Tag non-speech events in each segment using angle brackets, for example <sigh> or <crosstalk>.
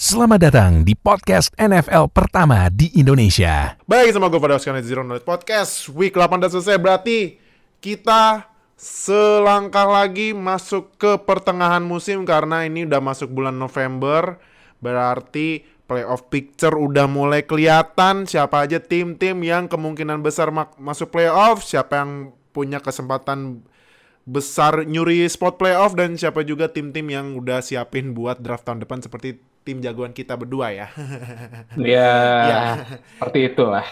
Selamat datang di podcast NFL pertama di Indonesia. Baik, sama gue pada sekalian Zero Knowledge Podcast. Week 8 udah selesai, berarti kita selangkah lagi masuk ke pertengahan musim karena ini udah masuk bulan November. Berarti playoff picture udah mulai kelihatan siapa aja tim-tim yang kemungkinan besar masuk playoff, siapa yang punya kesempatan besar nyuri spot playoff dan siapa juga tim-tim yang udah siapin buat draft tahun depan seperti tim jagoan kita berdua ya. <laughs> Iya, ya. seperti itulah.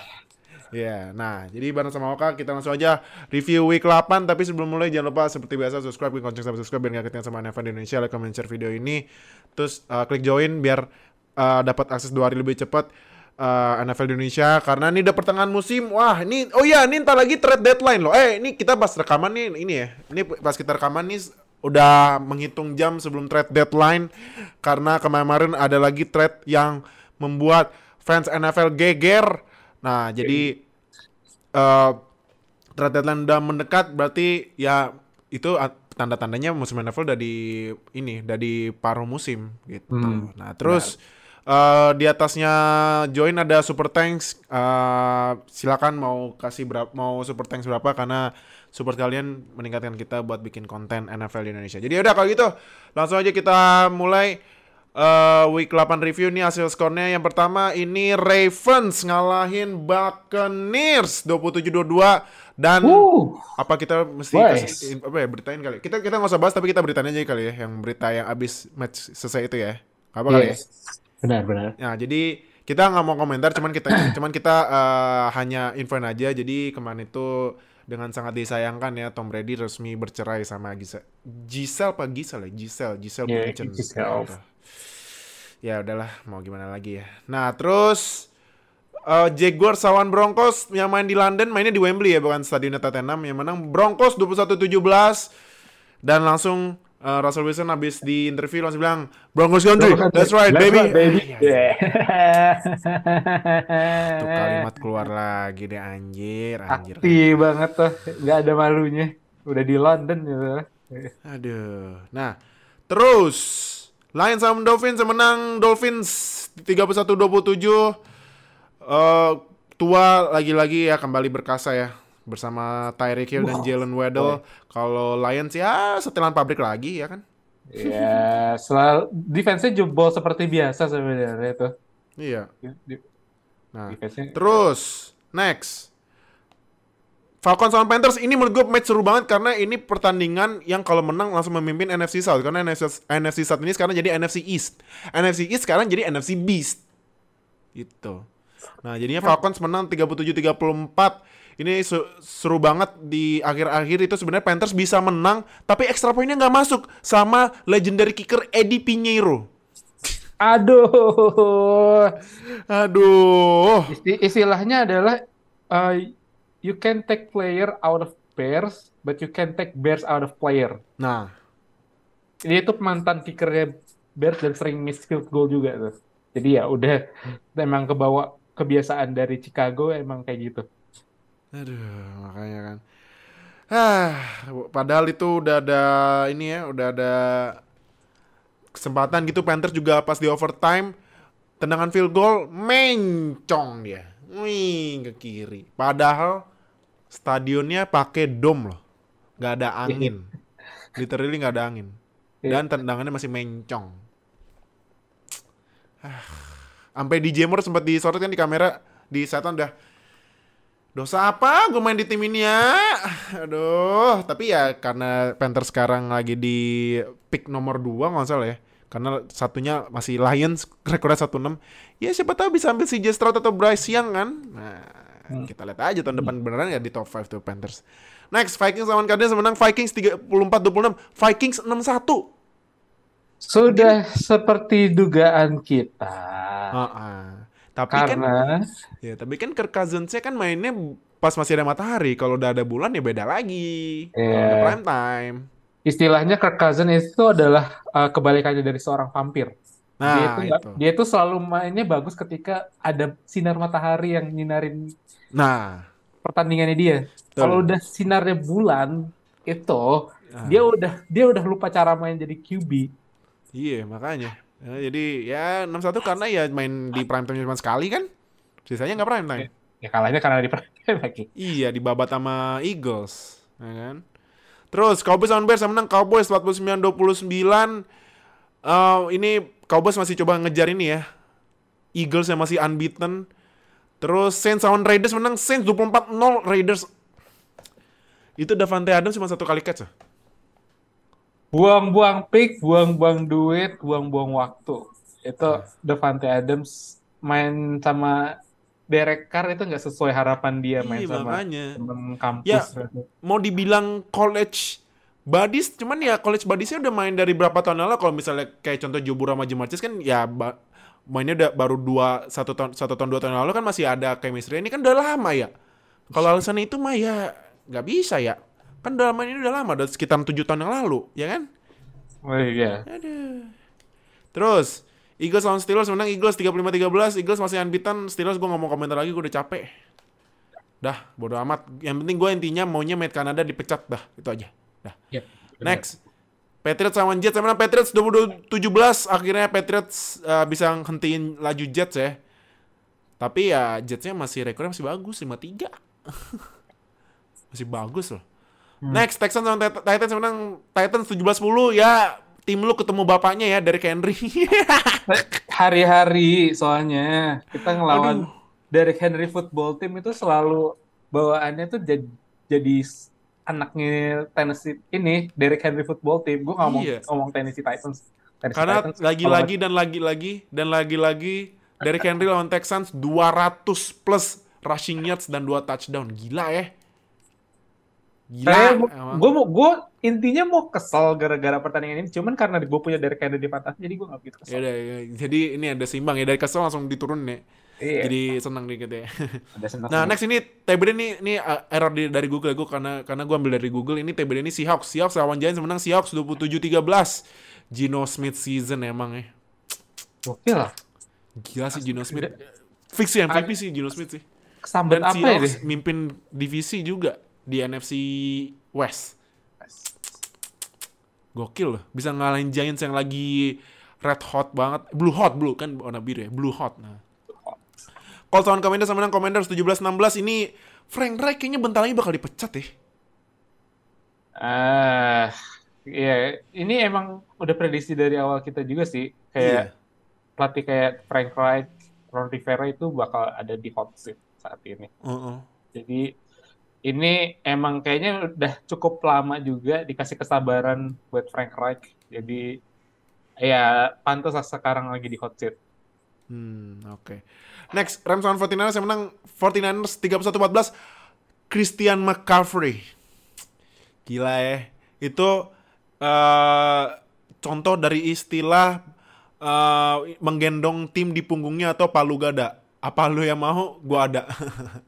Ya, nah jadi bareng sama Oka kita langsung aja review week 8 Tapi sebelum mulai jangan lupa seperti biasa subscribe, klik lonceng sampai subscribe biar gak ketinggalan sama NFL Indonesia Like, comment, share video ini Terus uh, klik join biar uh, dapat akses dua hari lebih cepat uh, NFL Indonesia Karena ini udah pertengahan musim Wah ini, oh iya ini ntar lagi trade deadline loh Eh ini kita pas rekaman nih, ini ya Ini pas kita rekaman nih udah menghitung jam sebelum trade deadline karena kemarin ada lagi trade yang membuat fans NFL geger. Nah, jadi uh, trade deadline udah mendekat berarti ya itu tanda-tandanya musim NFL udah di ini udah di paruh musim gitu. Hmm. Nah, terus uh, di atasnya join ada super thanks uh, silakan mau kasih berapa mau super thanks berapa karena support kalian meningkatkan kita buat bikin konten NFL di Indonesia. Jadi udah kalau gitu langsung aja kita mulai uh, week 8 review nih hasil skornya. Yang pertama ini Ravens ngalahin Buccaneers 27-22 dan apa kita mesti kasih apa ya beritain kali. Kita kita nggak usah bahas tapi kita beritain aja kali ya yang berita yang abis match selesai itu ya. Apa yes. kali ya? Benar benar. Nah, jadi kita nggak mau komentar cuman kita <coughs> cuman kita uh, hanya infoin aja jadi kemarin itu dengan sangat disayangkan ya Tom Brady resmi bercerai sama Giselle. Giselle apa Giselle ya? Giselle, Giselle yeah, Bundchen. Giselle. Ya udahlah, mau gimana lagi ya. Nah, terus uh, Jaguars lawan Broncos yang main di London, mainnya di Wembley ya, bukan Stadion Tottenham yang menang Broncos 21-17 dan langsung uh, Russell Wilson habis di interview langsung bilang Broncos country, that's right that's baby. Right, baby. <laughs> Yeah. Tuh kalimat keluar lagi deh anjir, anjir. Aktif banget tuh, nggak ada malunya. Udah di London gitu. Aduh. Nah, terus Lions sama Dolphins menang Dolphins 31-27. Uh, tua lagi-lagi ya kembali berkasa ya bersama Tyreek Hill wow. dan Jalen Waddle. Kalau Lions ya setelan pabrik lagi ya kan? Ya, selalu defense-nya jebol seperti biasa sebenarnya itu. Iya. Nah, terus next. Falcons sama Panthers ini menurut gue match seru banget karena ini pertandingan yang kalau menang langsung memimpin NFC South karena NFC, NFC South ini sekarang jadi NFC East. NFC East sekarang jadi NFC Beast. Gitu. Nah, jadinya Falcons menang 37-34 ini seru banget di akhir-akhir itu sebenarnya Panthers bisa menang tapi extra poinnya nggak masuk sama legendary kicker Eddie Pinheiro. Aduh. Aduh. Isti istilahnya adalah uh, you can take player out of bears but you can take bears out of player. Nah. Ini itu mantan kickernya Bears dan sering miss field goal juga tuh. Jadi ya udah emang kebawa kebiasaan dari Chicago emang kayak gitu. Aduh, makanya kan. Ah, padahal itu udah ada ini ya, udah ada kesempatan gitu Panthers juga pas di overtime tendangan field goal mencong dia. Wih, ke kiri. Padahal stadionnya pakai dom loh. nggak ada angin. Literally nggak ada angin. Iya. Dan tendangannya masih mencong. Ah, sampai di Jammer sempat disorot kan di kamera di setan udah dosa apa? Gue main di tim ini ya. Aduh tapi ya karena Panther sekarang lagi di pick nomor 2 nggak salah ya. Karena satunya masih Lions rekornya 16 ya siapa tahu bisa ambil si Stroud atau Bryce Young kan? Nah hmm. kita lihat aja tahun depan beneran ya di top 5 tuh Panthers. Next Vikings lawan Cardinals menang. Vikings 34-26 Vikings 6-1 sudah Jadi, seperti dugaan kita. Uh -uh. Tapi kan Karena... kan ya, tapi kan Kirk Cousins-nya kan mainnya pas masih ada matahari. Kalau udah ada bulan ya beda lagi. Yeah. Kalau ada prime time. Istilahnya Kirk Cousins itu adalah uh, kebalikannya dari seorang vampir. Nah, dia itu, itu. dia itu selalu mainnya bagus ketika ada sinar matahari yang nyinarin nah pertandingannya dia. Kalau udah sinarnya bulan itu nah. dia udah dia udah lupa cara main jadi QB. Iya, makanya. Ya, jadi ya 6-1 karena ya main di prime time cuma sekali kan. Sisanya nggak prime time. Ya kalahnya karena di <laughs> prime time lagi. Iya, dibabat sama Eagles, ya kan? Terus Cowboys lawan Bears yang menang Cowboys 49-29. Uh, ini Cowboys masih coba ngejar ini ya. Eagles yang masih unbeaten. Terus Saints lawan Raiders menang Saints 24-0 Raiders. Itu Davante Adams cuma satu kali catch ya? Buang-buang pick, buang-buang duit, buang-buang waktu. Itu Devante Adams main sama Derek Carr itu nggak sesuai harapan dia main Iya, sama temen kampus. Ya, mau dibilang college buddies, cuman ya college buddiesnya udah main dari berapa tahun lalu. Kalau misalnya kayak contoh Jobur sama Jamarcus kan ya mainnya udah baru dua satu tahun satu tahun dua tahun lalu kan masih ada chemistry. Ini kan udah lama ya. Kalau alasan itu mah ya nggak bisa ya. Kan main ini udah lama, udah sekitar tujuh tahun yang lalu, ya kan? Oh, iya. Aduh. Terus Eagles lawan Steelers menang Eagles 35-13 Eagles masih unbeaten Steelers gue ngomong komentar lagi gue udah capek Dah bodo amat Yang penting gue intinya maunya Matt Canada dipecat dah Itu aja Dah Yep, benar. Next Patriots lawan Jets menang Patriots 22-17 Akhirnya Patriots uh, bisa hentiin laju Jets ya Tapi ya Jetsnya masih rekornya masih bagus 5-3 <laughs> Masih bagus loh Next Texans Tit- Titans menang Titans 17-10 Ya tim lu ketemu bapaknya ya dari Henry <laughs> Hari-hari soalnya kita ngelawan Aduh. Derek Henry football team itu selalu bawaannya tuh jadi, jadi anaknya Tennessee ini Derek Henry football team. Gue ngomong Iya. ngomong Tennessee Titans. Tennessee Karena lagi-lagi dan lagi-lagi dan lagi-lagi Derrick Henry lawan Texans 200 plus rushing yards dan 2 touchdown. Gila ya. Gila. Saya gue mau gue intinya mau kesel gara-gara pertandingan ini cuman karena gue punya Derek Henry di fantasy jadi gue gak begitu kesel. Yaudah, ya. Jadi ini ada seimbang ya dari kesel langsung diturun ya. Iya. Jadi senang dikit ya. Ada senang Nah, next ini TBD ini ini uh, error di- dari Google ya gue karena karena gue ambil dari Google ini TBD ini Seahawks. Seahawks lawan Giants menang Seahawks 27-13. Gino Smith season emang ya. Oke lah. Gila sih Gino Smith. Fix sih MVP sih Gino Smith sih. Kesambet Dan apa ya deh? Mimpin divisi juga di NFC West. Gokil loh, bisa ngalahin Giants yang lagi red hot banget. Blue hot, blue kan warna biru ya, blue hot. Nah. Colts lawan Commanders sama menang Commanders 17-16 ini Frank Reich kayaknya bentar lagi bakal dipecat ya. Ah, ya ini emang udah prediksi dari awal kita juga sih. Kayak pelatih kayak Frank Reich, Ron Rivera itu bakal ada di hot seat saat ini. Heeh. Jadi ini emang kayaknya udah cukup lama juga dikasih kesabaran buat Frank Reich. Jadi ya pantas sekarang lagi di hot seat. Hmm, oke. Next, Rams lawan 49ers yang menang 49ers 31-14. Christian McCaffrey. Gila ya. Itu eh contoh dari istilah eh menggendong tim di punggungnya atau palu gada. Apa lu yang mau? Gua ada. <laughs>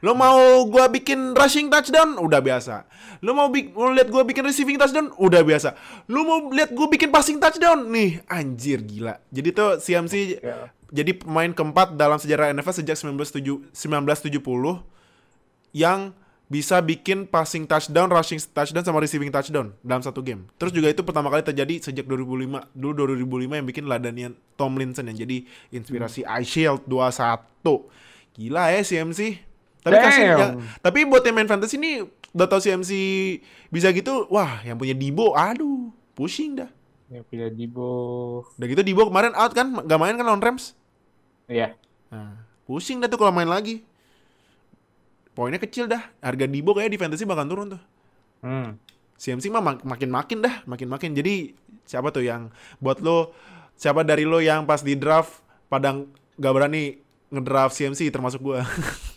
Lo mau gua bikin rushing touchdown? Udah biasa. Lo mau, bi- mau lihat gua bikin receiving touchdown? Udah biasa. Lo mau lihat gua bikin passing touchdown? Nih, anjir gila. Jadi tuh CMC Ya. jadi pemain keempat dalam sejarah NFL sejak 1970 1970 yang bisa bikin passing touchdown, rushing touchdown sama receiving touchdown dalam satu game. Terus juga itu pertama kali terjadi sejak 2005. Dulu 2005 yang bikin Ladanian Tomlinson yang jadi inspirasi Hmm. Eye Shield 21. Gila ya CMC. Tapi Damn. kasih ya, tapi buat yang main fantasy ini udah tau CMC bisa gitu, wah yang punya Dibo, aduh, pusing dah. Yang punya Dibo. Udah gitu Dibo kemarin out kan, gak main kan lawan Rams. Iya. Nah, pusing dah tuh kalau main lagi. Poinnya kecil dah. Harga Dibo kayak di fantasy bakal turun tuh. Hmm. CMC mah mak- makin-makin dah, makin-makin. Jadi siapa tuh yang buat lo siapa dari lo yang pas di draft pada gak berani ngedraft CMC termasuk gua. <laughs>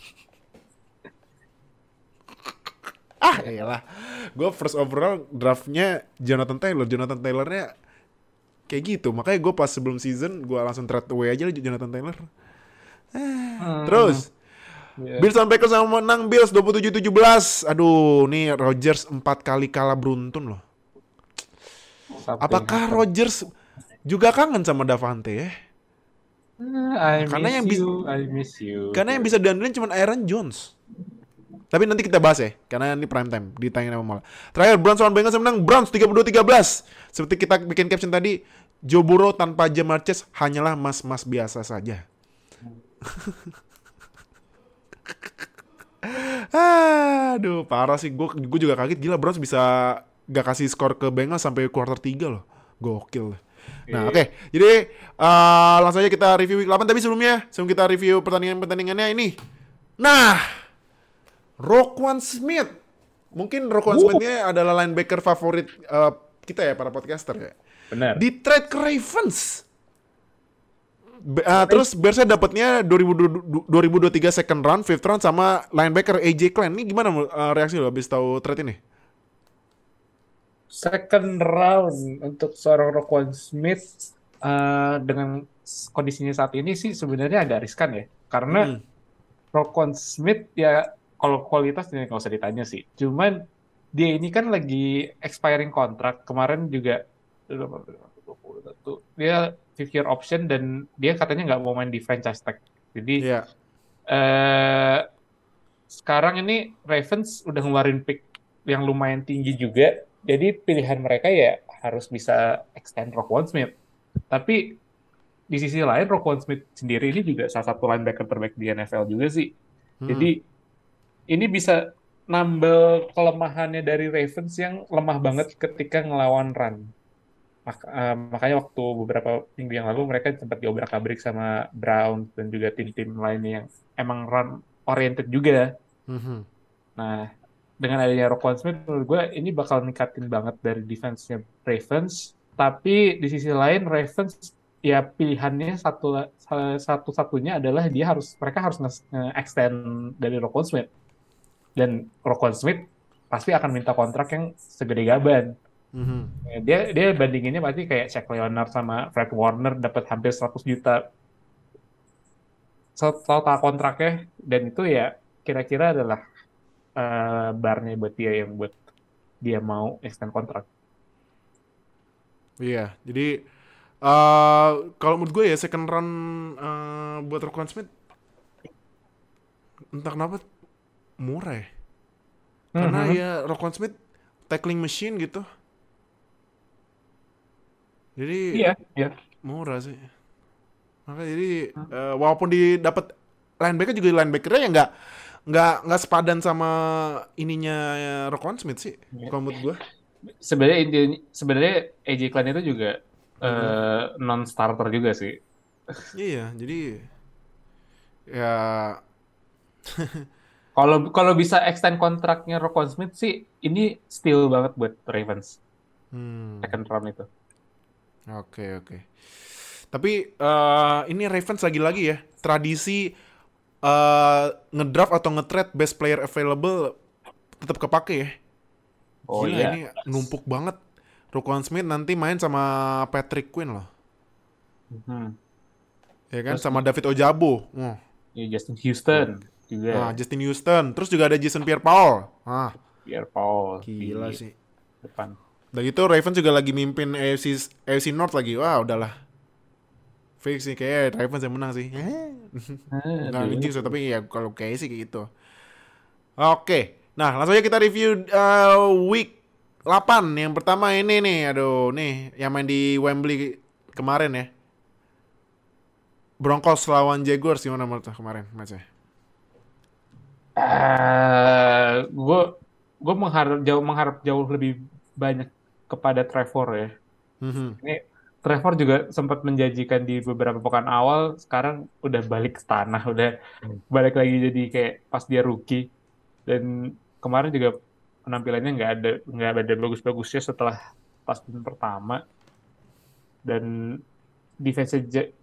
ah, iyalah. Gua first overall draftnya Jonathan Taylor. Jonathan Taylornya kayak gitu. Makanya gue pas sebelum season gue langsung trade away aja Jonathan Taylor. Hmm. Terus Iya. Bills lawan Packers sama menang Bills 27-17. Aduh, nih Rodgers empat kali kalah beruntun loh. Something Apakah. Rodgers juga kangen sama Davante ya? I Karena miss yang bis- you, I miss you. Karena yang bisa diandelin cuma Aaron Jones. Tapi nanti kita bahas ya, karena ini prime time ditanya sama Mala. Terakhir Browns lawan Bengals menang Browns 32-13. Seperti kita bikin caption tadi, Joe Burrow tanpa Jamar Chase hanyalah mas-mas biasa saja. <laughs> Aduh, parah sih. Gue gue juga kaget gila Browns bisa gak kasih skor ke Bengals sampai quarter 3 loh. Gokil. Nah, Iya. oke. Jadi eh, langsung aja kita review week 8 tapi sebelumnya sebelum kita review pertandingan-pertandingannya ini. Nah, Roquan Smith. Mungkin Roquan Smith ini adalah linebacker favorit eh, kita ya para podcaster ya. Benar. Di trade ke Ravens. Be- eh, terus Bearsnya dapatnya 2022 2023 second round, fifth round sama linebacker AJ Klein. Ini gimana eh, reaksi lo habis tahu trade ini? Second round untuk seorang Roquan Smith eh, dengan kondisinya saat ini sih sebenarnya agak riskan ya. Karena Hmm. Roquan Smith ya kalau kualitas ini nggak usah ditanya sih. Cuman dia ini kan lagi expiring kontrak. Kemarin juga dia fifth year option dan dia katanya nggak mau main di franchise tag. Jadi Iya. eh sekarang ini Ravens udah ngeluarin pick yang lumayan tinggi juga. Jadi pilihan mereka ya harus bisa extend Roquan Smith. Tapi di sisi lain Roquan Smith sendiri ini juga salah satu linebacker terbaik di NFL juga sih. Hmm. Jadi ini bisa nambel kelemahannya dari Ravens yang lemah banget ketika ngelawan run. Mak- eh, makanya waktu beberapa minggu yang lalu mereka sempat diobrak-abrik sama Browns dan juga tim-tim lainnya yang emang run oriented juga. Mhm. Nah, dengan adanya Roquan Smith, menurut gue ini bakal ningkatin banget dari defense-nya Ravens. Tapi di sisi lain, Ravens ya pilihannya satu satu-satunya adalah dia harus mereka harus nge- nge-extend dari Roquan Smith. Dan Roquan Smith pasti akan minta kontrak yang segede gaban. Mhm. Ya, Dia dia bandinginnya pasti kayak Shaq Leonard sama Fred Warner dapat hampir 100 juta total kontraknya dan itu ya kira-kira adalah eh, barnya buat dia yang buat dia mau extend kontrak. Iya, jadi eh kalau menurut gue ya second run eh, buat Roquan Smith entah kenapa murah ya. Karena Mhm. ya Roquan Smith tackling machine gitu. Jadi Iya, iya. murah sih. Maka jadi eh, walaupun didapat linebacker juga linebackernya ya nggak nggak nggak sepadan sama ininya Roquan Smith sih. Iya. Kalau menurut gue. Sebenarnya intinya sebenarnya AJ Klein itu juga eh, non starter juga sih. Iya, jadi ya <laughs> Kalau kalau bisa extend kontraknya Roquan Smith sih ini steal banget buat Ravens hmm. second round itu. Oke oke. Tapi eh, ini Ravens lagi-lagi ya tradisi eh, ngedraft atau nge-trade best player available tetap kepake ya. Oh Gila, iya. ini numpuk banget. Roquan Smith nanti main sama Patrick Quinn loh. Mhm. Ya kan Terus- sama David Ojabo. Ya, Justin Houston juga. Nah, Justin Houston. Terus juga ada Jason Pierre-Paul. Ah, Pierre Paul gila di sih. depan. Dan itu Ravens juga lagi mimpin AFC AFC North lagi. Wah, udahlah. Fix sih kayak Ravens yang menang sih. Nggak Aduh. lucu sih, tapi ya kalau kayak sih kayak gitu. Oke. Nah, langsung aja kita review uh, week 8. Yang pertama ini nih, aduh, nih yang main di Wembley kemarin ya. Broncos lawan Jaguars gimana menurut kemarin matchnya? Eh, gue gue mengharap jauh mengharap jauh lebih banyak kepada Trevor ya. Mhm. Ini Trevor juga sempat menjanjikan di beberapa pekan awal, sekarang udah balik ke tanah, udah balik lagi jadi kayak pas dia rookie. Dan kemarin juga penampilannya nggak ada nggak ada bagus-bagusnya setelah pas pertama. Dan defense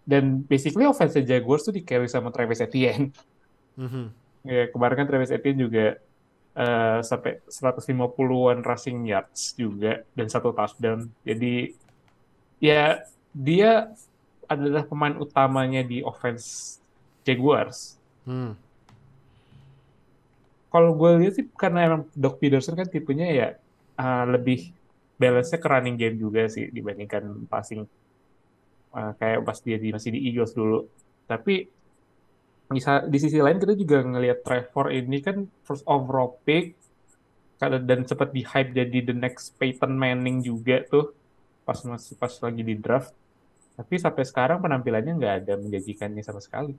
dan basically offense Jaguars tuh di carry sama Travis Etienne. Mhm. Ya, kemarin kan Travis Etienne juga eh, sampai 150-an rushing yards juga dan satu touchdown. Jadi ya dia adalah pemain utamanya di offense Jaguars. Hmm. Kalau gue lihat sih karena emang Doc Peterson kan tipenya ya eh, lebih balance-nya ke running game juga sih dibandingkan passing Eh, kayak pas dia di, masih di Eagles dulu. Tapi bisa di sisi lain kita juga ngelihat Trevor ini kan first overall pick dan sempat di hype jadi the next Peyton Manning juga tuh pas masih pas lagi di draft Tapi sampai sekarang penampilannya nggak ada menjanjikannya sama sekali.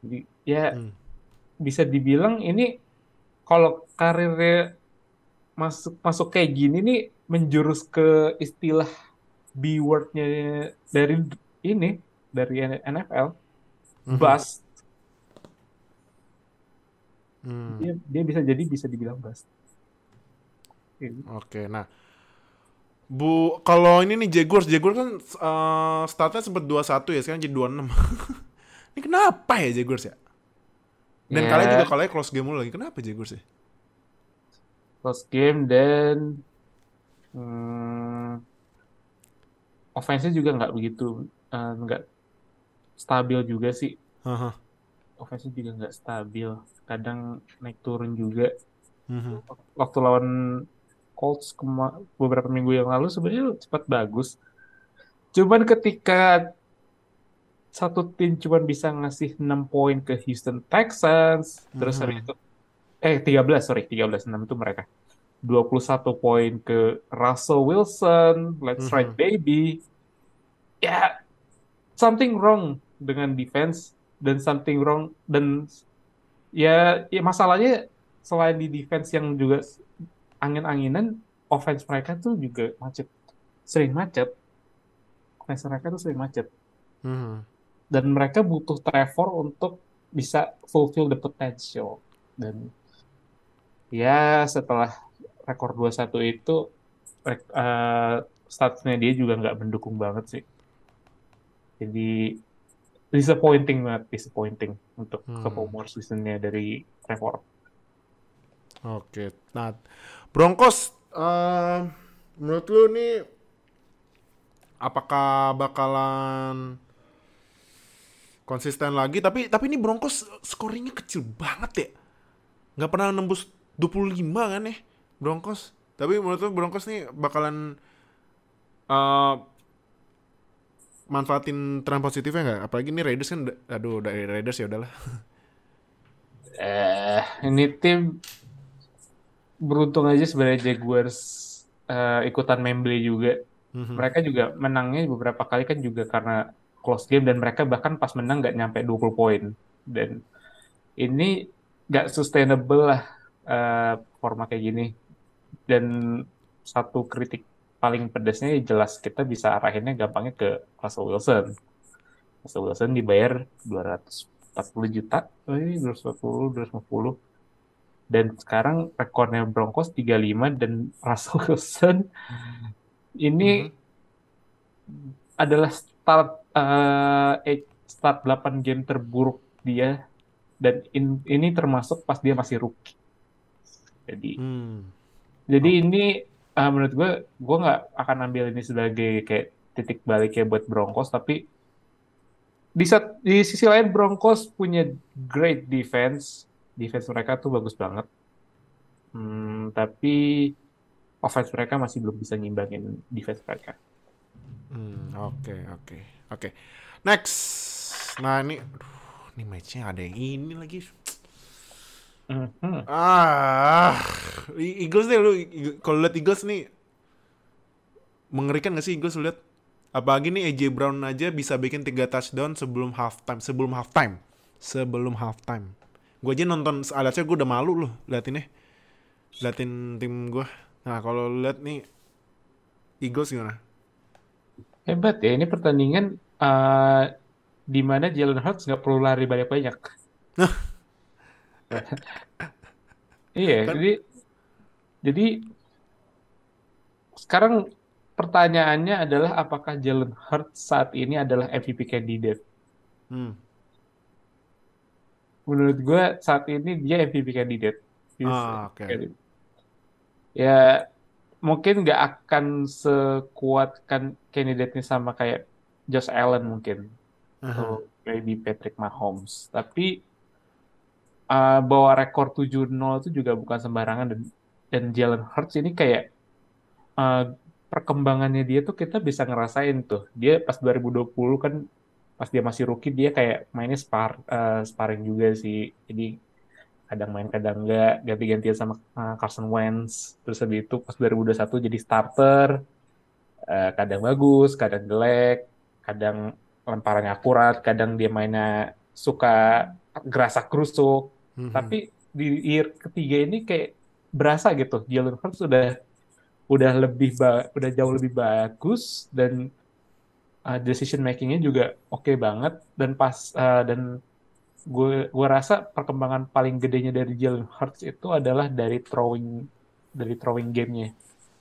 Jadi ya Hmm. bisa dibilang ini kalau karirnya masuk masuk kayak gini nih menjurus ke istilah B wordnya dari ini dari NFL Mhm. bust. Hmm. Dia dia bisa jadi bisa dibilang bust. Gitu. Oke, nah Bu, kalau ini nih Jaguars, Jaguars kan eh, startnya sempat 21 ya, sekarang jadi 26. <laughs> ini kenapa ya Jaguars ya? Dan Ya. kalian juga kalahnya close game mulu lagi. Kenapa Jaguars ya? close game dan hmm, offense-nya juga nggak begitu eh, nggak stabil juga sih. Haha. Offense-nya juga nggak stabil. Kadang naik turun juga. Mhm. Waktu lawan Colts kema- beberapa minggu yang lalu sebenarnya cepat bagus. Cuman ketika satu tim cuman bisa ngasih 6 poin ke Houston Texans, terus habis Mhm. itu eh 13 sorry 13 6 itu mereka 21 poin ke Russell Wilson let's Mhm. ride baby ya something wrong dengan defense dan something wrong dan ya, ya masalahnya selain di defense yang juga angin-anginan offense mereka tuh juga macet. Sering macet. Offense mereka tuh sering macet. Mhm. dan mereka butuh Trevor untuk bisa fulfill the potential. Dan ya setelah rekor 21 itu eh, statsnya dia juga nggak mendukung banget sih. Jadi disappointing banget disappointing untuk Hmm. sophomore seasonnya dari Trevor Oke, nah Broncos, eh, menurut lu nih apakah bakalan konsisten lagi? Tapi tapi ini Broncos scoringnya kecil banget ya, nggak pernah nembus 25 kan ya Broncos. Tapi menurut lu Broncos nih bakalan eh, manfaatin tren positifnya nggak? Apalagi ini Raiders kan, aduh dari Raiders ya udahlah. eh ini tim beruntung aja sebenarnya Jaguars eh, ikutan memble juga Mhm. mereka juga menangnya beberapa kali kan juga karena close game dan mereka bahkan pas menang nggak nyampe 20 poin dan ini nggak sustainable lah eh, forma kayak gini dan satu kritik paling pedasnya ya jelas kita bisa arahinnya gampangnya ke Russell Wilson. Russell Wilson dibayar 240 juta oh ini 240 250 dan sekarang rekornya Broncos 35 dan <laughs> Russell Wilson ini adalah start eh, eh, start 8 game terburuk dia. Dan in- ini termasuk pas dia masih rookie. Jadi Hmm. jadi ini eh, menurut gue gue nggak akan ambil ini sebagai kayak titik balik ya buat Broncos tapi di di sisi lain Broncos punya great defense defense mereka tuh bagus banget Hmm, tapi offense mereka masih belum bisa nyimbangin defense mereka Hmm, oke, oke, oke. Next. Nah, ini aduh, ini matchnya ada yang ini lagi. Mhm. Ah, Eagles deh lu kalau lihat Eagles nih mengerikan gak sih Eagles lu lihat? Apalagi nih AJ Brown aja bisa bikin 3 touchdown sebelum halftime, sebelum halftime. Sebelum halftime. Gue aja nonton alatnya gue udah malu loh liatin nih. Liatin tim gue. Nah, kalau lihat nih Eagles gimana? Hebat ya, ini pertandingan eh, di mana Jalen Hurts nggak perlu lari banyak-banyak. Iya, Kan- jadi jadi sekarang pertanyaannya adalah apakah Jalen Hurts saat ini adalah MVP candidate? Hmm. Menurut gue saat ini dia MVP candidate. He's Ah, oke. candidate. Ya mungkin nggak akan sekuat kan kandidatnya sama kayak Josh Allen mungkin. Aha. atau maybe Patrick Mahomes. Tapi uh, bawa rekor 7-0 itu juga bukan sembarangan dan dan Jalen Hurts ini kayak uh, perkembangannya dia tuh kita bisa ngerasain tuh. Dia pas 2020 kan pas dia masih rookie dia kayak mainnya spar uh, sparring juga sih. Jadi kadang main kadang enggak ganti-gantian sama uh, Carson Wentz terus habis itu pas 2021 jadi starter uh, kadang bagus kadang jelek kadang lemparannya akurat, kadang dia mainnya suka gerasak gerusuk. Mhm. Tapi di year ketiga ini kayak berasa gitu, Jalen Hurts udah udah lebih ba- udah jauh lebih bagus dan uh, decision makingnya juga oke banget dan pas uh, dan gue gue rasa perkembangan paling gedenya dari Jalen Hurts itu adalah dari throwing dari throwing gamenya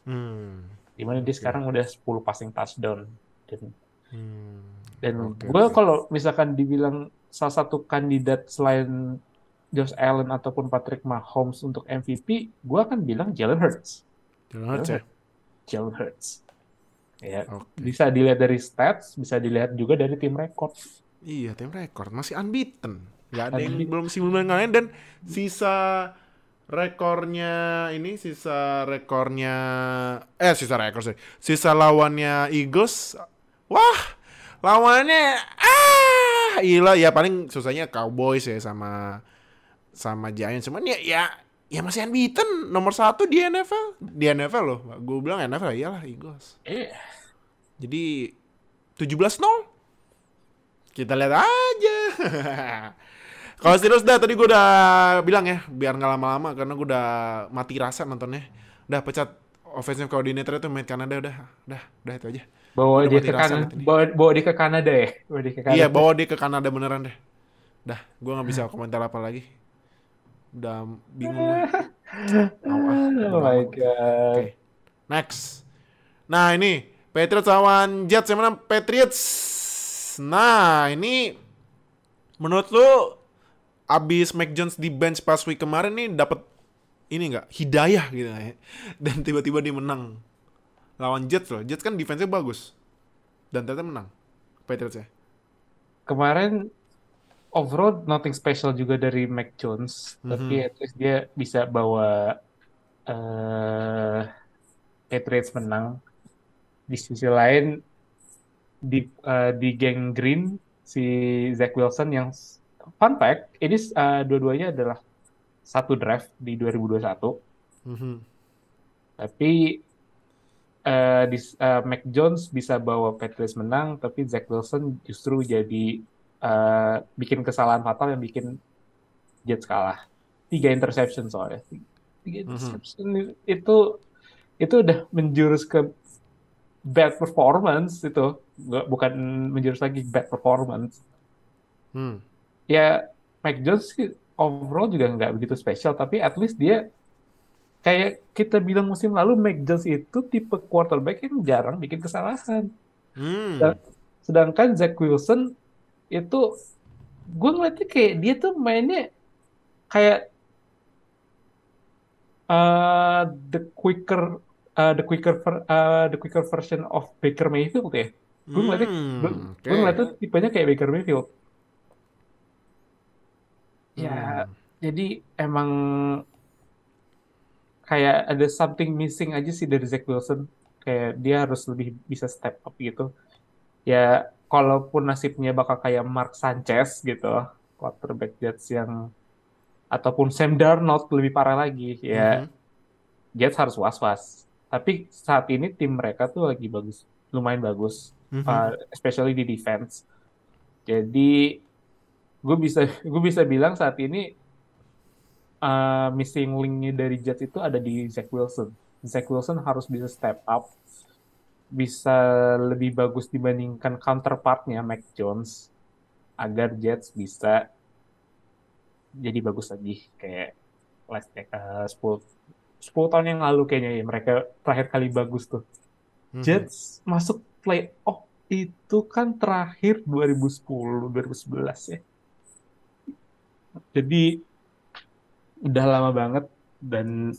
Hmm. di mana dia sekarang udah 10 passing touchdown dan Hmm. dan Oke, gue kalau misalkan dibilang salah satu kandidat selain Josh Allen ataupun Patrick Mahomes untuk MVP gue akan bilang Jalen Hurts Jalen Hurts ya. Jalen Hurts ya Oke. bisa dilihat dari stats bisa dilihat juga dari tim rekor Iya, tim rekor masih unbeaten. Gak ada yang Unbeaten. belum sebelum ngalahin dan sisa rekornya ini sisa rekornya eh sisa rekor sih. Sisa lawannya Eagles. Wah, lawannya ah gila ya paling susahnya Cowboys ya sama sama Giants cuman ya ya ya masih unbeaten nomor satu di NFL di NFL loh gue bilang NFL iyalah Eagles Iya. jadi 17-0 kita lihat aja. <laughs> Kalau serius dah tadi gue udah bilang ya biar nggak lama-lama karena gue udah mati rasa nontonnya. Udah pecat offensive coordinator itu main Kanada udah udah udah itu aja. bawa Udah dia ke Kanada bawa, bawa dia ke Kanada ya bawa dia ke Kanada Iya bawa dia ke Kanada beneran deh. Dah gue nggak bisa komentar apa lagi. Udah bingung gue. Au, <laughs> ah, oh my god Oke. Next. Nah, ini Patriots lawan Jets yang menang Patriots. Nah, ini menurut lu abis Mac Jones di bench pas week kemarin nih dapat ini nggak hidayah gitu ya. <laughs> Dan tiba-tiba dia menang lawan Jets loh. Jets kan defense-nya bagus. Dan ternyata menang. Patriots ya. kemarin overall nothing special juga dari Mac Jones Mhm. tapi at least dia bisa bawa eh Patriots menang di sisi lain di eh, di geng Green si Zach Wilson yang fun fact ini eh, dua-duanya adalah satu draft di 2021 Mhm. tapi eh, di, eh, Mac Jones bisa bawa Patriots menang, tapi Zach Wilson justru jadi eh, bikin kesalahan fatal yang bikin Jets kalah. Tiga interception soalnya. Tiga interception itu itu udah menjurus ke bad performance itu, Nggak- bukan menjurus lagi bad performance. Hmm. Ya Mac Jones sih overall juga nggak begitu spesial, tapi at least dia kayak kita bilang musim lalu Mac Jones itu tipe quarterback yang jarang bikin kesalahan. Hmm. Dan- Sedangkan Zach Wilson itu gue ngeliatnya kayak dia tuh mainnya kayak uh, the quicker uh, the quicker ver- uh, the quicker version of Baker Mayfield ya. Gue ngeliatnya Hmm, gue oke. gue ngeliatnya tipenya kayak Baker Mayfield. Ya, Hmm. jadi emang kayak ada something missing aja sih dari Zach Wilson. Kayak dia harus lebih bisa step up gitu. Ya, kalaupun nasibnya bakal kayak Mark Sanchez gitu, quarterback Jets yang ataupun Sam Darnold lebih parah lagi, ya Mhm. Jets harus was-was. Tapi saat ini tim mereka tuh lagi bagus, lumayan bagus, Mhm. uh, especially di defense. Jadi gue bisa <laughs> gue bisa bilang saat ini uh, missing link-nya dari Jets itu ada di Zach Wilson. Zach Wilson harus bisa step up, bisa lebih bagus dibandingkan counterpartnya Mac Jones agar Jets bisa jadi bagus lagi kayak last uh, 10 10 tahun yang lalu kayaknya ya mereka terakhir kali bagus tuh. Mhm. Jets masuk playoff itu kan terakhir 2010 2011 ya. Jadi udah lama banget dan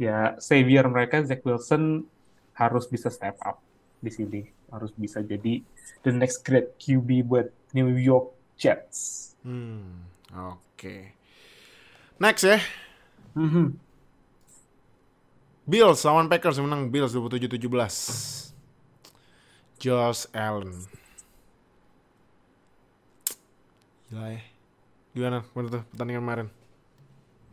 ya savior mereka Zach Wilson harus bisa step up di sini, harus bisa jadi the next great QB buat New York Jets. Hmm, oke. Next ya, Mhm. Bills lawan Packers yang menang Bills 27-17. Josh Allen. Gila ya. Gimana menurut tuh pertandingan kemarin?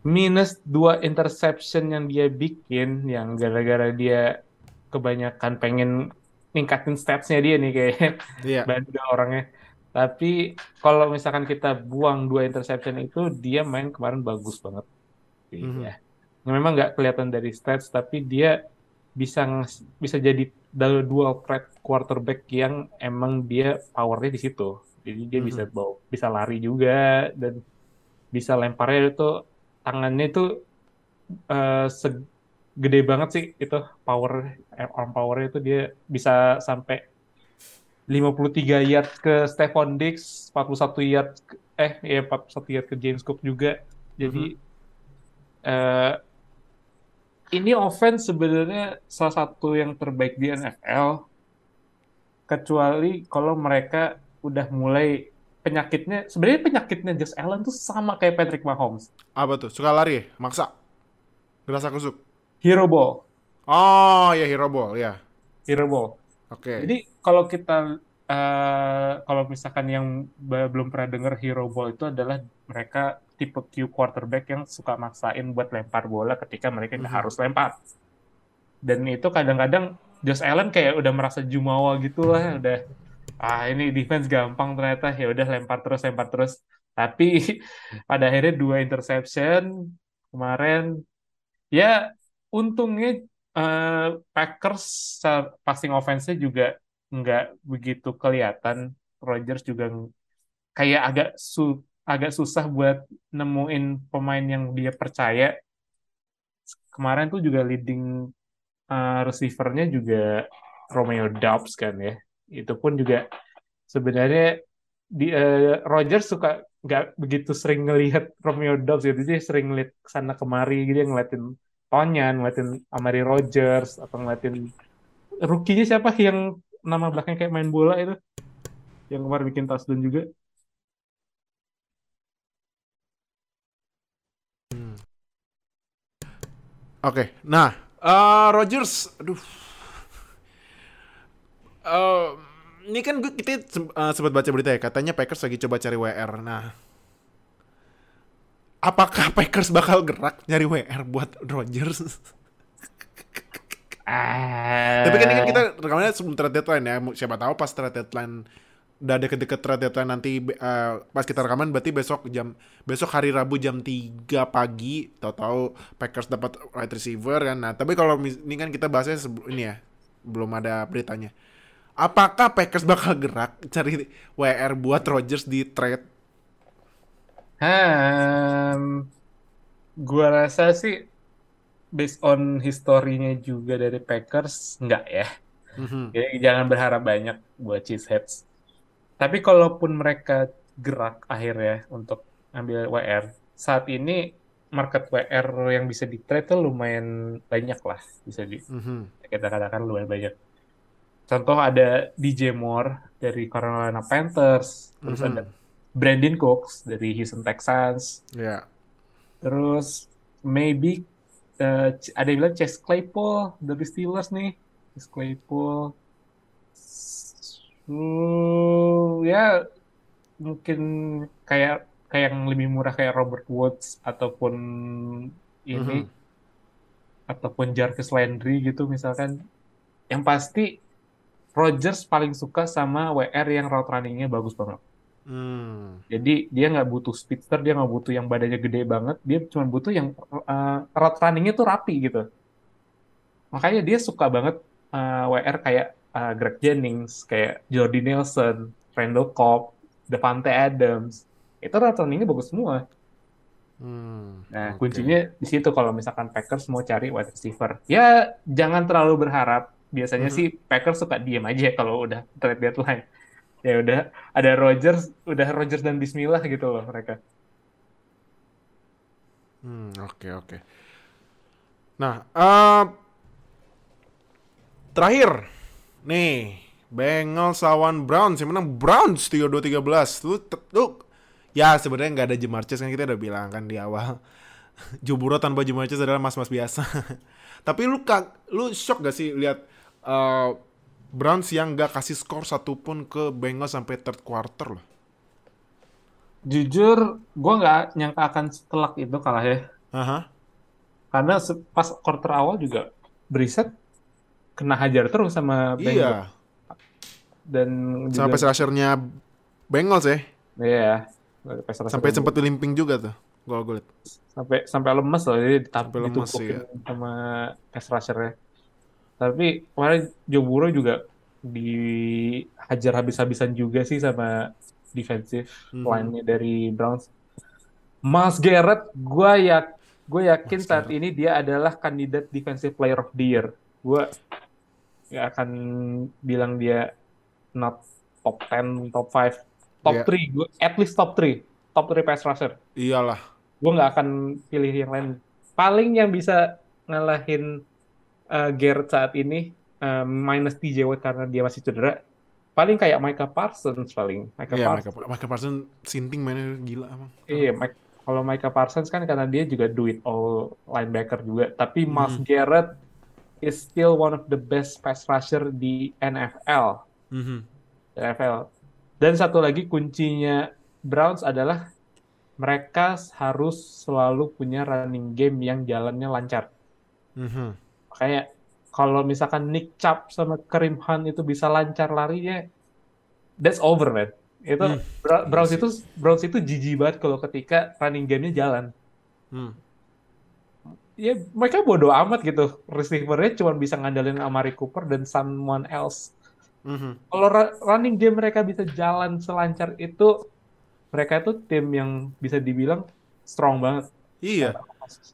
minus dua interception yang dia bikin yang gara-gara dia kebanyakan pengen ningkatin statsnya dia nih kayak Iya. <laughs> bandel orangnya. Tapi kalau misalkan kita buang dua interception itu, dia main kemarin bagus banget. Iya. Memang nggak kelihatan dari stats, tapi dia bisa bisa jadi dual threat quarterback yang emang dia powernya di situ. Jadi dia bisa Mhm. bawa, bisa lari juga dan bisa lemparnya itu tangannya itu eh, segede banget sih itu power eh, arm powernya itu dia bisa sampai 53 yard ke Stephon Diggs, 41 yard ke- eh ya 41 yard ke James Cook juga. Jadi eh, ini offense sebenarnya salah satu yang terbaik di NFL kecuali kalau mereka udah mulai penyakitnya sebenarnya penyakitnya Josh Allen tuh sama kayak Patrick Mahomes. Apa tuh? Suka lari? Maksa? Gerasa kusuk? Hero ball, Oh, ya hero ball, ya. hero ball. Oke. Jadi kalau kita eh, kalau misalkan yang belum pernah dengar hero ball itu adalah mereka tipe Q quarterback yang suka maksain buat lempar bola ketika mereka nggak Mhm. harus lempar. Dan itu kadang-kadang Josh Allen kayak udah merasa jumawa gitu lah, udah ah ini defense gampang ternyata ya udah lempar terus lempar terus. Tapi <laughs> pada akhirnya dua interception kemarin ya untungnya eh, Packers passing offense-nya juga nggak begitu kelihatan. Rodgers juga kayak agak su agak susah buat nemuin pemain yang dia percaya. Kemarin tuh juga leading eh, receiver-nya juga Romeo Doubs kan ya. Itu pun juga sebenarnya di eh, Rodgers suka nggak begitu sering ngelihat Romeo Doubs gitu dia sering ngeliat sana kemari gitu ngeliatin Tonyan, ngeliatin Amari Rodgers atau ngeliatin rookie-nya siapa yang nama belakangnya kayak main bola itu? Yang kemarin bikin touchdown juga. Oke, nah, eh Rodgers, aduh, Eh, ini kan gue kita eh, sempat baca berita ya, katanya Packers lagi coba cari WR. Nah, apakah Packers bakal gerak nyari WR buat Rodgers? ah Tapi kan ini kan kita rekamannya sebelum trade deadline ya. Siapa tahu pas trade deadline udah deket-deket trade deadline nanti eh, pas kita rekaman berarti besok jam besok hari Rabu jam 3 pagi tahu-tahu Packers dapat wide receiver kan. Nah, tapi kalau ini kan kita bahasnya sebelum ini ya. Belum ada beritanya. Apakah Packers bakal gerak cari WR buat Rodgers di trade? Hmm, gua rasa sih based on historinya juga dari Packers enggak ya. Mhm. Jadi jangan berharap banyak buat Cheeseheads. Tapi kalaupun mereka gerak akhirnya untuk ambil WR, saat ini market WR yang bisa di trade tuh lumayan banyak lah, bisa di Mhm. kita katakan lumayan banyak. Contoh ada DJ Moore dari Carolina Panthers, terus Mhm. ada Brandon Cooks dari Houston Texans, Ya. terus maybe C- ada yang bilang Chase Claypool dari Steelers nih, Chase Claypool. Hmm, ya mungkin kayak kayak yang lebih murah kayak Robert Woods ataupun ini Mhm. ataupun Jarvis Landry gitu misalkan. Yang pasti Rodgers paling suka sama WR yang route runningnya bagus banget. Hmm. Jadi dia nggak butuh speedster, dia nggak butuh yang badannya gede banget, dia cuma butuh yang uh, route runningnya tuh rapi gitu. Makanya dia suka banget uh, WR kayak uh, Greg Jennings, kayak Jordy Nelson, Randall Cobb, Devante Adams. Itu route runningnya bagus semua. Hmm. Nah, Oke. kuncinya di situ kalau misalkan Packers mau cari wide receiver. Ya, jangan terlalu berharap. Biasanya Mhm. sih Packers suka diem aja kalau udah trade deadline. Ya udah, ada Rodgers, udah Rodgers dan Bismillah gitu loh mereka. Hmm, oke oke. Nah, eh terakhir nih Bengals lawan Browns yang menang Browns 32-13. Lu, lu ya sebenarnya nggak ada Chase kan kita udah bilang kan di awal. <laughs> Joe Burrow tanpa Chase adalah mas-mas biasa. <laughs> Tapi lu kag, lu shock gak sih lihat eh, Browns yang nggak kasih skor satupun ke Bengals sampai third quarter loh. Jujur, gue nggak nyangka akan setelak itu kalah ya. Aha. Karena pas quarter awal juga Brissett kena hajar terus sama Iya. Bengals. dan Sama juga rusher-nya Bengals ya. ya rusher Sampai sempat limping juga tuh. Gue liat. sampai sampai lemes loh jadi ditap, Sampai lemes, iya. sama pass rusher-nya. Tapi kemarin Joe Burrow juga dihajar habis-habisan juga sih sama defensive Mhm. line-nya dari Browns. Miles Garrett, gue ya gue yakin Myles saat ini dia adalah kandidat defensive player of the year. Gue ya akan bilang dia not top 10, top 5, top Iya. 3, gue at least top 3, top 3 pass rusher Iyalah. gue nggak akan pilih yang lain. Paling yang bisa ngalahin uh, Garrett saat ini uh, minus TJ Watt karena dia masih cedera. Paling kayak Micah Parsons paling. Micah Iya, Parsons. Michael, Michael Parsons sinting mainnya gila emang. Iya, Mike- kalau Micah Parsons kan karena dia juga do it all linebacker juga. Tapi Miles Hmm. Garrett is still one of the best pass rusher di NFL. Mhm. NFL. Dan satu lagi kuncinya Browns adalah mereka harus selalu punya running game yang jalannya lancar. Mhm. Makanya kalau misalkan Nick Chubb sama Kareem Hunt itu bisa lancar larinya, that's over man. Itu Hmm, Browns itu Browns itu jijik banget kalau ketika running game-nya jalan. Hmm. Ya mereka bodoh amat gitu. Receiver-nya cuma bisa ngandelin Amari Cooper dan someone else. Mhm. Kalau ra- running game mereka bisa jalan selancar itu, mereka itu tim yang bisa dibilang strong banget. Iya.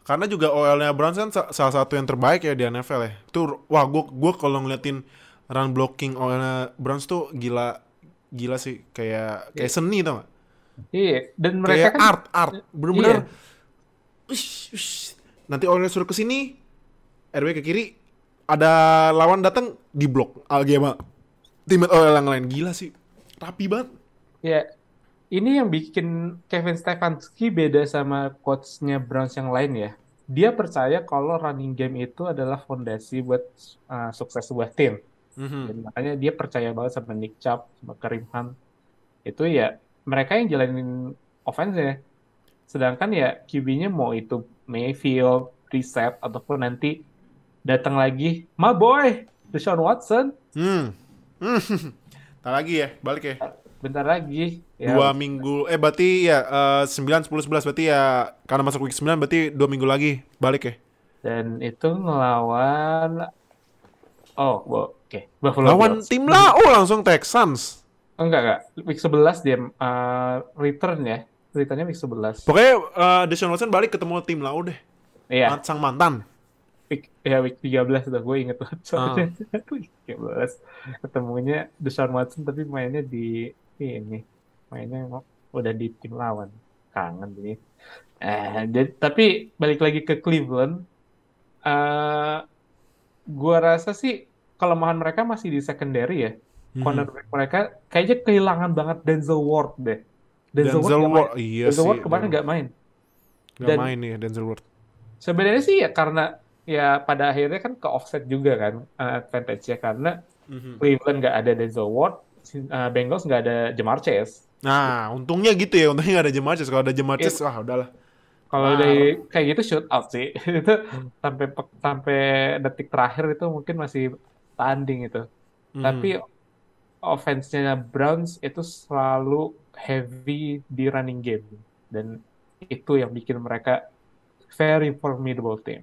Karena juga OL-nya Browns kan sa- salah satu yang terbaik ya di NFL ya. Itu wah gua gua kalau ngeliatin run blocking OL-nya Browns tuh gila gila sih kayak kayak seni tau gak? Iya, dan mereka Kayak kan art art bener-bener. Iya. Ush, ush. Nanti OL-nya suruh ke sini, RW ke kiri, ada lawan datang di blok Algema. Tim OL yang lain gila sih. Rapi banget. Ya, ini yang bikin Kevin Stefanski beda sama coachnya Browns yang lain ya. Dia percaya kalau running game itu adalah fondasi buat uh, sukses sebuah tim. Mhm. Dan makanya dia percaya banget sama Nick Chubb, sama Kareem Hunt. Itu ya mereka yang jalanin offense ya. Sedangkan ya QB-nya mau itu Mayfield, Reset, ataupun nanti datang lagi, my boy, Deshaun Watson, Hmm. Hmm. <laughs> Tak lagi ya, balik ya. Bentar lagi. Ya, dua minggu eh berarti ya eh, 9 10 11 berarti ya karena masuk week 9 berarti dua minggu lagi balik ya. Dan itu ngelawan Oh, oke. Buffalo Lawan Bills. tim lah, oh langsung Texans. Oh, enggak, enggak. Week 11 dia uh, return ya. Returnnya week 11. Pokoknya eh, Deshaun Watson balik ketemu tim lau deh. Iya, Sang mantan. week, ya week 13 udah gue inget banget soalnya. Ah. <laughs> week 13 ketemunya Deshaun Watson tapi mainnya di ini. Mainnya udah di tim lawan. Kangen jadi. Eh, jadi- tapi balik lagi ke Cleveland. eh gua rasa sih kelemahan mereka masih di secondary ya. Mhm. cornerback mereka kayaknya kehilangan banget Denzel Ward deh. Denzel, nggak main. Ward, iya Denzel sih. Ward kemarin nggak main. nggak dan- main nih Denzel Ward. Sebenarnya sih ya karena ya pada akhirnya kan ke offset juga kan uh, advantage-nya karena Mhm. Cleveland nggak ada Denzel Ward, uh, Bengals nggak ada Jamar Chase. Nah, untungnya gitu ya, untungnya nggak ada Jamar Chase. Kalau ada Jamar Iya. Chase, wah udahlah. Kalau Wow. dari kayak gitu shoot out sih. <laughs> itu sampai pe- sampai detik terakhir itu mungkin masih tanding itu. Mhm. Tapi offense-nya Browns itu selalu heavy di running game dan itu yang bikin mereka very formidable team.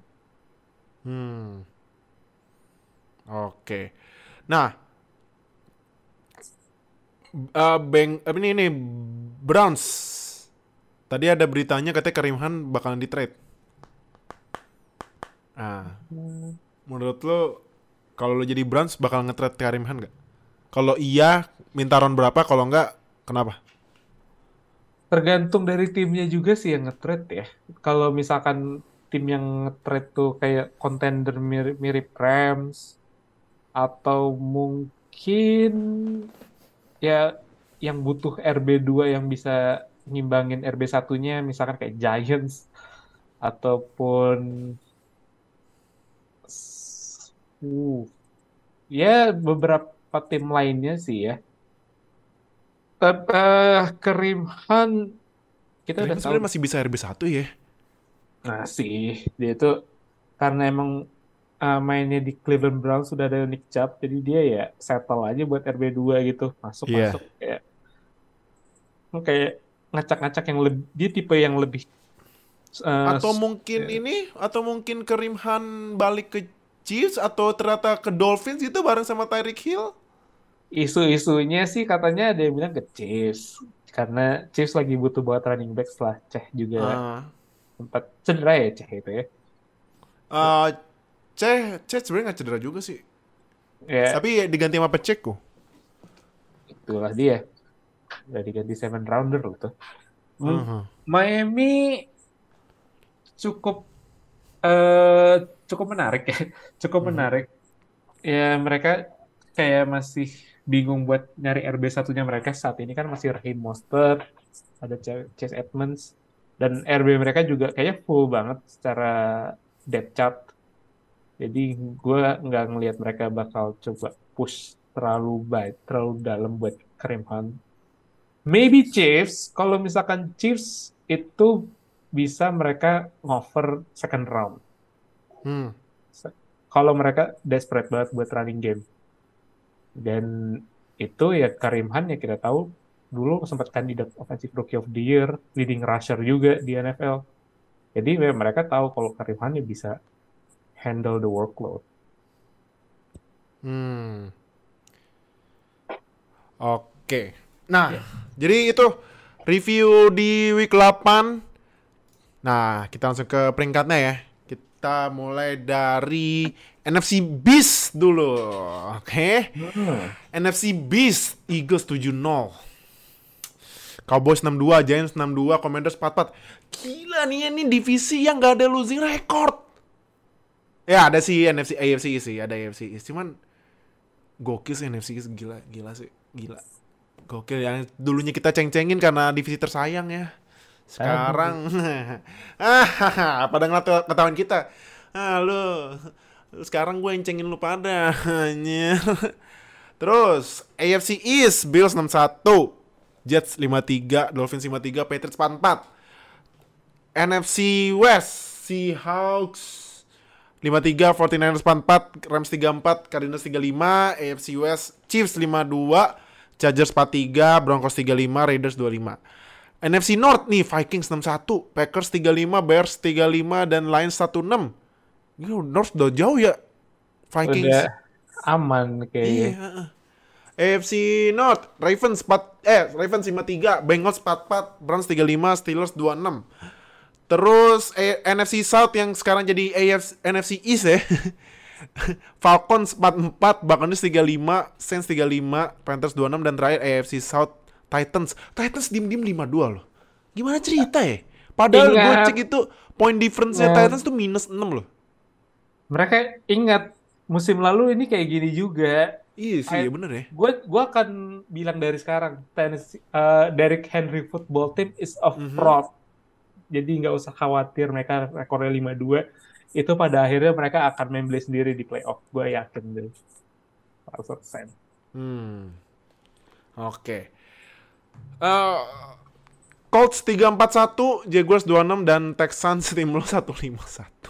Hmm. Oke. Nah, eh Beng, apa ini ini Browns. Tadi ada beritanya katanya Karim Khan bakalan di trade. Ah, menurut lo kalau lo jadi Browns bakal nge-trade Karim Khan nggak? Kalau iya, minta round berapa? Kalau nggak, kenapa? Tergantung dari timnya juga sih yang nge-trade ya. Kalau misalkan tim yang nge-trade tuh kayak contender mirip, mirip Rams atau mungkin ya yang butuh RB2 yang bisa ngimbangin RB1-nya misalkan kayak Giants ataupun uh, ya beberapa tim lainnya sih ya. Tapi eh, Kareem Hunt kita Karim udah tahu masih bisa RB1 ya. Nah sih, dia itu karena emang uh, mainnya di Cleveland Browns sudah ada Nick Chubb, jadi dia ya settle aja buat RB2 gitu, masuk Iya. masuk kayak kayak ngacak-ngacak yang lebih dia tipe yang lebih uh, Atau mungkin ya. ini, atau mungkin Karim Han balik ke Chiefs atau ternyata ke Dolphins itu bareng sama Tyreek Hill? isu-isunya sih katanya ada yang bilang ke Chiefs karena Chiefs lagi butuh buat running back setelah Ceh juga Ah. sempat cedera ya Ceh itu ya. Eh, Ceh, Ceh sebenarnya nggak cedera juga sih. Ya Tapi diganti sama Pacheco. itulah dia. Udah diganti seven rounder loh tuh. Hmm. Mhm. Miami cukup eh cukup menarik ya, <laughs> cukup Mhm. menarik. Ya mereka kayak masih bingung buat nyari RB satunya mereka saat ini kan masih Raheem Mostert, ada Ch- Chase Edmonds, dan RB mereka juga kayaknya full banget secara depth chart. Jadi gue nggak ngelihat mereka bakal coba push terlalu baik, terlalu dalam buat Kareem Hunt. Maybe Chiefs, kalau misalkan Chiefs itu bisa mereka ngover second round. Hmm. Kalau mereka desperate banget buat running game. Dan itu ya Karim Han ya kita tahu dulu sempat kandidat offensive rookie of the year, leading rusher juga di NFL. Jadi ya mereka tahu kalau Karim Han ya bisa handle the workload. Hmm. Oke. Nah, Ya. jadi itu review di week 8. Nah, kita langsung ke peringkatnya ya. Kita mulai dari NFC Beast dulu. Oke. NFC Beast, Eagles 7-0. Cowboys 62, Giants 62, Commanders 44. Gila nih ini divisi yang gak ada losing record. Ya ada sih NFC AFC sih, ada AFC East. Cuman gokil sih NFC East gila, gila sih, gila. Gokil yang dulunya kita ceng-cengin karena divisi tersayang ya. Sekarang ah <laughs> pada ngelat- ngetawain kita. Ah lu sekarang gue yang cengin lu pada. Terus AFC East Bills 61, Jets 53, Dolphins 53, Patriots 44. NFC West Seahawks 53, 49ers 44, Rams 34, Cardinals 35, AFC West Chiefs 52, Chargers 43, Broncos 35, Raiders 25. NFC North nih Vikings 61, Packers 35, Bears 35 dan Lions 16. Gila, North udah jauh ya. Vikings. Udah aman Iya. kayaknya. AFC North, Ravens 4 eh Ravens 53, Bengals 44, Browns 35, Steelers 26. Terus eh, NFC South yang sekarang jadi AFC NFC East ya. <laughs> Falcons 44, Buccaneers 35, Saints 35, Panthers 26 dan terakhir AFC South Titans. Titans dim-dim 52 loh. Gimana cerita ya? Padahal gue Ingat. cek itu point difference-nya Ya. Titans tuh minus 6 loh. Mereka ingat musim lalu ini kayak gini juga. Iya sih, I- iya bener ya. Gue gua akan bilang dari sekarang, Tennessee, eh, Derrick Henry football team is a Mhm. fraud. Jadi nggak usah khawatir mereka rekornya 5-2. Itu pada akhirnya mereka akan membeli sendiri di playoff. Gue yakin deh. 100%. Hmm. Oke. Eh, Colts 341, Jaguars 26 dan Texans tim lo 151.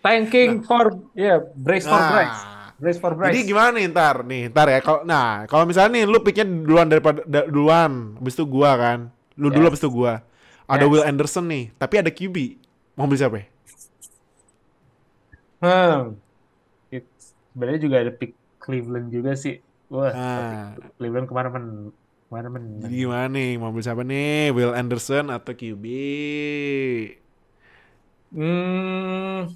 Tanking for, ya brace for Nah, brace. Brace for brace. Jadi gimana nih ntar nih, ntar ya. Kalau nah, kalau misalnya nih lu picknya duluan daripada da- duluan, habis itu gua kan. Lu dulu Yes. habis itu gua. Ada Yes. Will Anderson nih, tapi ada QB. Mau beli siapa? ya? Hmm. Sebenarnya juga ada pick Cleveland juga sih. Wah, Ah. Cleveland kemarin men kemarin men Jadi gimana nih? Mau beli siapa nih? Will Anderson atau QB? Hmm,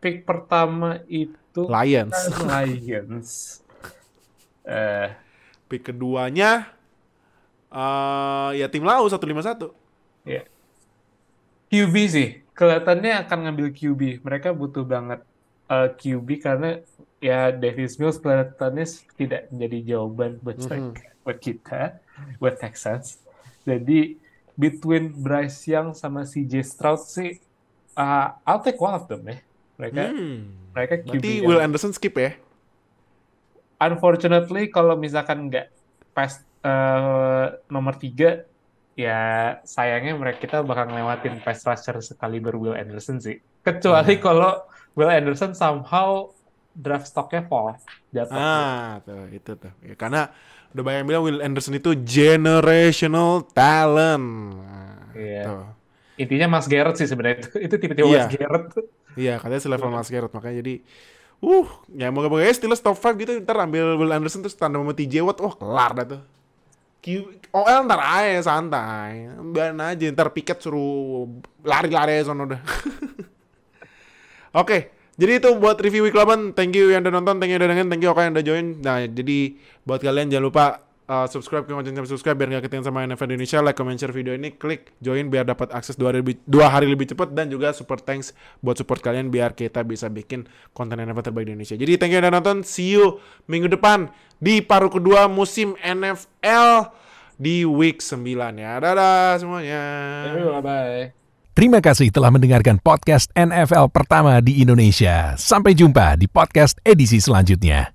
pick pertama itu Lions. Lions. <laughs> Eh, Pick keduanya eh ya tim lau 151. Ya. QB sih, kelihatannya akan ngambil QB. Mereka butuh banget eh, QB karena ya Davis Mills kelihatannya tidak menjadi jawaban buat Mhm. buat kita, buat Texans. Jadi between Bryce Young sama CJ Stroud sih, uh, I'll take one of them ya. Mereka Hmm. mereka QB Berarti yang- Will Anderson skip ya? unfortunately kalau misalkan nggak pas eh, nomor tiga ya sayangnya mereka kita bakal ngelewatin pass rusher sekaliber Will Anderson sih. Kecuali Nah. kalau Will Anderson somehow draft stocknya fall jatuh. Ah, tuh itu tuh. Ya, karena udah banyak yang bilang Will Anderson itu generational talent. Nah, Iya. tuh. Intinya Mas Garrett sih sebenarnya itu. Itu tipe-tipe Iya. Mas Garrett. Iya, katanya selevel Mas Garrett makanya jadi uh, ya moga-moga ya Steelers top 5 gitu ntar ambil Will Anderson terus tanda sama TJ Watt, wah kelar dah tuh. OL ntar aja santai, biarin aja ntar piket suruh lari-lari aja sono udah. <laughs> Oke, jadi itu buat review week 8. Thank you yang udah nonton, thank you yang udah dengerin, thank you Oka yang udah join. Nah, jadi buat kalian jangan lupa uh, subscribe ke konten subscribe biar nggak ketinggalan sama NFL Indonesia. Like, comment, share video ini, klik join biar dapat akses dua hari lebih, dua hari lebih cepat dan juga super thanks buat support kalian biar kita bisa bikin konten NFL terbaik di Indonesia. Jadi thank you udah nonton, see you minggu depan di paruh kedua musim NFL di week 9 ya. Dadah semuanya. Bye-bye. Terima kasih telah mendengarkan podcast NFL pertama di Indonesia. Sampai jumpa di podcast edisi selanjutnya.